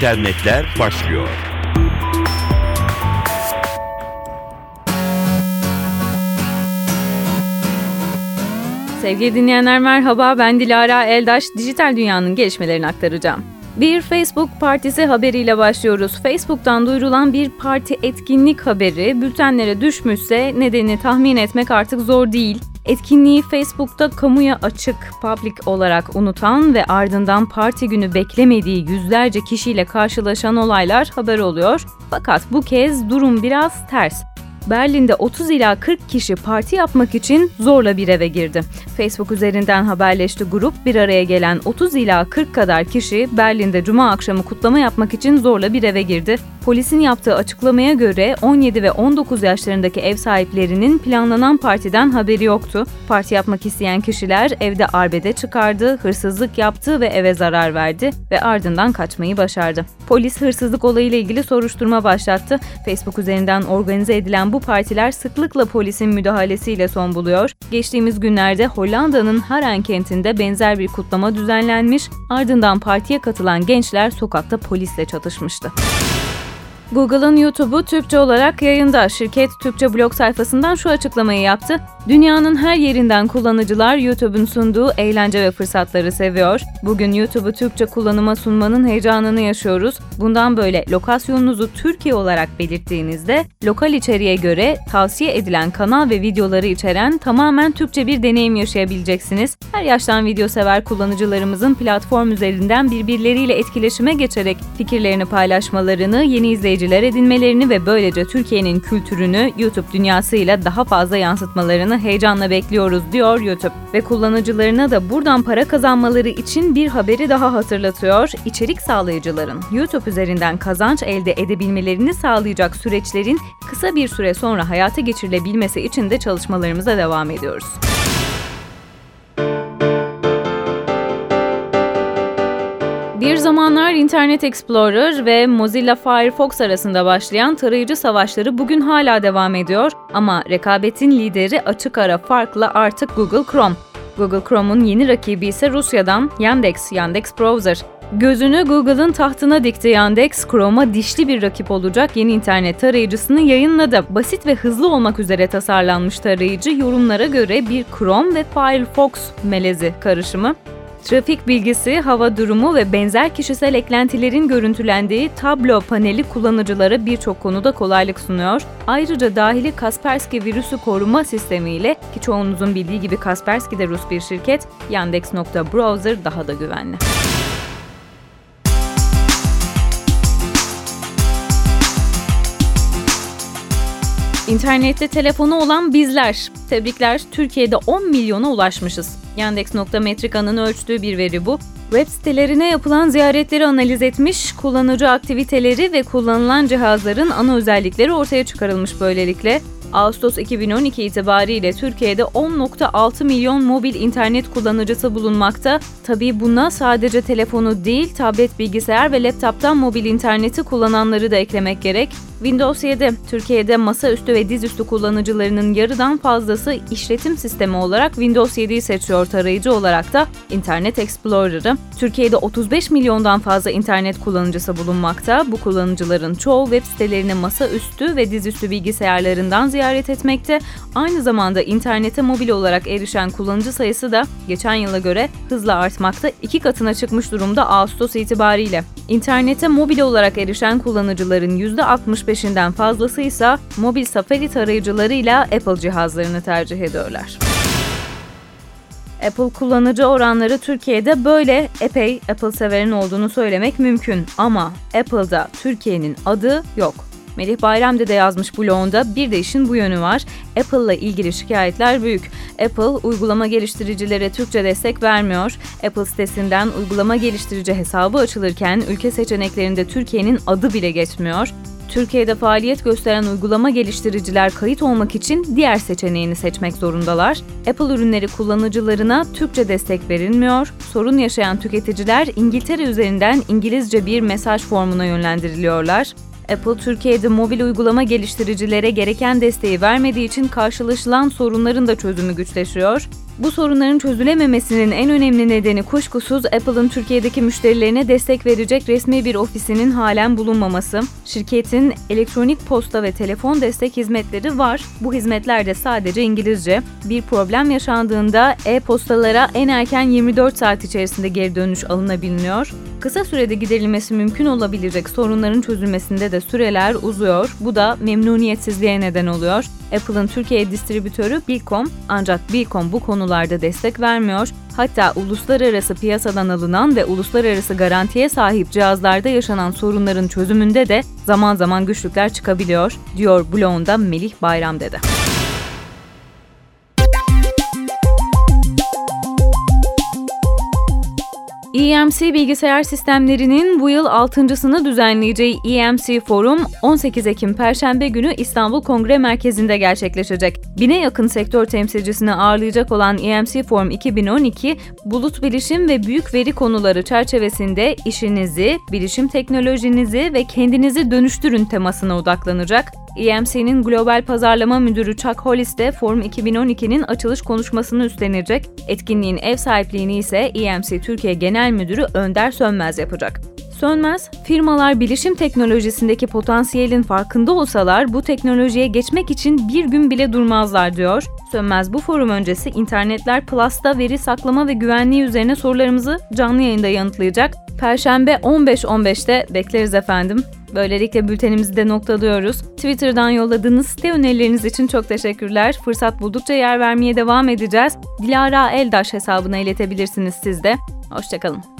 internetler başlıyor. Sevgili dinleyenler merhaba ben Dilara Eldaş. Dijital dünyanın gelişmelerini aktaracağım. Bir Facebook partisi haberiyle başlıyoruz. Facebook'tan duyurulan bir parti etkinlik haberi bültenlere düşmüşse nedenini tahmin etmek artık zor değil. Etkinliği Facebook'ta kamuya açık, public olarak unutan ve ardından parti günü beklemediği yüzlerce kişiyle karşılaşan olaylar haber oluyor. Fakat bu kez durum biraz ters. Berlin'de 30 ila 40 kişi parti yapmak için zorla bir eve girdi. Facebook üzerinden haberleşti grup bir araya gelen 30 ila 40 kadar kişi Berlin'de cuma akşamı kutlama yapmak için zorla bir eve girdi. Polisin yaptığı açıklamaya göre 17 ve 19 yaşlarındaki ev sahiplerinin planlanan partiden haberi yoktu. Parti yapmak isteyen kişiler evde arbede çıkardı, hırsızlık yaptı ve eve zarar verdi ve ardından kaçmayı başardı. Polis hırsızlık olayıyla ilgili soruşturma başlattı. Facebook üzerinden organize edilen bu partiler sıklıkla polisin müdahalesiyle son buluyor. Geçtiğimiz günlerde Hollanda'nın Haren kentinde benzer bir kutlama düzenlenmiş, ardından partiye katılan gençler sokakta polisle çatışmıştı. Google'ın YouTube'u Türkçe olarak yayında. Şirket Türkçe blog sayfasından şu açıklamayı yaptı. Dünyanın her yerinden kullanıcılar YouTube'un sunduğu eğlence ve fırsatları seviyor. Bugün YouTube'u Türkçe kullanıma sunmanın heyecanını yaşıyoruz. Bundan böyle lokasyonunuzu Türkiye olarak belirttiğinizde lokal içeriğe göre tavsiye edilen kanal ve videoları içeren tamamen Türkçe bir deneyim yaşayabileceksiniz. Her yaştan video sever kullanıcılarımızın platform üzerinden birbirleriyle etkileşime geçerek fikirlerini paylaşmalarını, yeni izleyiciler edinmelerini ve böylece Türkiye'nin kültürünü YouTube dünyasıyla daha fazla yansıtmalarını heyecanla bekliyoruz diyor YouTube. Ve kullanıcılarına da buradan para kazanmaları için bir haberi daha hatırlatıyor. İçerik sağlayıcıların YouTube üzerinden kazanç elde edebilmelerini sağlayacak süreçlerin kısa bir süre sonra hayata geçirilebilmesi için de çalışmalarımıza devam ediyoruz. Zamanlar Internet Explorer ve Mozilla Firefox arasında başlayan tarayıcı savaşları bugün hala devam ediyor ama rekabetin lideri açık ara farkla artık Google Chrome. Google Chrome'un yeni rakibi ise Rusya'dan Yandex, Yandex Browser. Gözünü Google'ın tahtına dikti Yandex, Chrome'a dişli bir rakip olacak yeni internet tarayıcısını yayınladı. Basit ve hızlı olmak üzere tasarlanmış tarayıcı yorumlara göre bir Chrome ve Firefox melezi karışımı. Trafik bilgisi, hava durumu ve benzer kişisel eklentilerin görüntülendiği tablo paneli kullanıcılara birçok konuda kolaylık sunuyor. Ayrıca dahili Kaspersky virüsü koruma sistemiyle ki çoğunuzun bildiği gibi Kaspersky de Rus bir şirket, Yandex.Browser daha da güvenli. İnternette telefonu olan bizler. Tebrikler, Türkiye'de 10 milyona ulaşmışız. Yandex.Metrika'nın ölçtüğü bir veri bu. Web sitelerine yapılan ziyaretleri analiz etmiş, kullanıcı aktiviteleri ve kullanılan cihazların ana özellikleri ortaya çıkarılmış böylelikle. Ağustos 2012 itibariyle Türkiye'de 10.6 milyon mobil internet kullanıcısı bulunmakta. Tabii buna sadece telefonu değil, tablet, bilgisayar ve laptoptan mobil interneti kullananları da eklemek gerek. Windows 7, Türkiye'de masaüstü ve dizüstü kullanıcılarının yarıdan fazlası işletim sistemi olarak Windows 7'yi seçiyor tarayıcı olarak da Internet Explorer'ı. Türkiye'de 35 milyondan fazla internet kullanıcısı bulunmakta. Bu kullanıcıların çoğu web sitelerini masaüstü ve dizüstü bilgisayarlarından ziyaret etmekte. Aynı zamanda internete mobil olarak erişen kullanıcı sayısı da geçen yıla göre hızla artmakta. iki katına çıkmış durumda Ağustos itibariyle. İnternete mobil olarak erişen kullanıcıların %65'inden fazlası ise mobil Safari tarayıcılarıyla Apple cihazlarını tercih ediyorlar. Apple kullanıcı oranları Türkiye'de böyle epey Apple severin olduğunu söylemek mümkün ama Apple'da Türkiye'nin adı yok. Melih Bayram de yazmış blogunda bir de işin bu yönü var. Apple'la ilgili şikayetler büyük. Apple uygulama geliştiricilere Türkçe destek vermiyor. Apple sitesinden uygulama geliştirici hesabı açılırken ülke seçeneklerinde Türkiye'nin adı bile geçmiyor. Türkiye'de faaliyet gösteren uygulama geliştiriciler kayıt olmak için diğer seçeneğini seçmek zorundalar. Apple ürünleri kullanıcılarına Türkçe destek verilmiyor. Sorun yaşayan tüketiciler İngiltere üzerinden İngilizce bir mesaj formuna yönlendiriliyorlar. Apple Türkiye'de mobil uygulama geliştiricilere gereken desteği vermediği için karşılaşılan sorunların da çözümü güçleşiyor. Bu sorunların çözülememesinin en önemli nedeni kuşkusuz Apple'ın Türkiye'deki müşterilerine destek verecek resmi bir ofisinin halen bulunmaması. Şirketin elektronik posta ve telefon destek hizmetleri var. Bu hizmetler de sadece İngilizce. Bir problem yaşandığında e-postalara en erken 24 saat içerisinde geri dönüş alınabiliyor. Kısa sürede giderilmesi mümkün olabilecek sorunların çözülmesinde de süreler uzuyor. Bu da memnuniyetsizliğe neden oluyor. Apple'ın Türkiye distribütörü Bilcom ancak Bilcom bu konularda destek vermiyor. Hatta uluslararası piyasadan alınan ve uluslararası garantiye sahip cihazlarda yaşanan sorunların çözümünde de zaman zaman güçlükler çıkabiliyor, diyor blogunda Melih Bayram dedi. EMC bilgisayar sistemlerinin bu yıl altıncısını düzenleyeceği EMC Forum 18 Ekim Perşembe günü İstanbul Kongre Merkezi'nde gerçekleşecek. Bine yakın sektör temsilcisini ağırlayacak olan EMC Forum 2012, bulut bilişim ve büyük veri konuları çerçevesinde işinizi, bilişim teknolojinizi ve kendinizi dönüştürün temasına odaklanacak. EMC'nin Global Pazarlama Müdürü Chuck Hollis de Forum 2012'nin açılış konuşmasını üstlenecek. Etkinliğin ev sahipliğini ise EMC Türkiye Genel Müdürü Önder Sönmez yapacak. Sönmez, firmalar bilişim teknolojisindeki potansiyelin farkında olsalar bu teknolojiye geçmek için bir gün bile durmazlar diyor. Sönmez bu forum öncesi İnternetler Plus'ta veri saklama ve güvenliği üzerine sorularımızı canlı yayında yanıtlayacak. Perşembe 15.15'te bekleriz efendim. Böylelikle bültenimizi de noktalıyoruz. Twitter'dan yolladığınız site önerileriniz için çok teşekkürler. Fırsat buldukça yer vermeye devam edeceğiz. Dilara Eldaş hesabına iletebilirsiniz siz de. Hoşçakalın.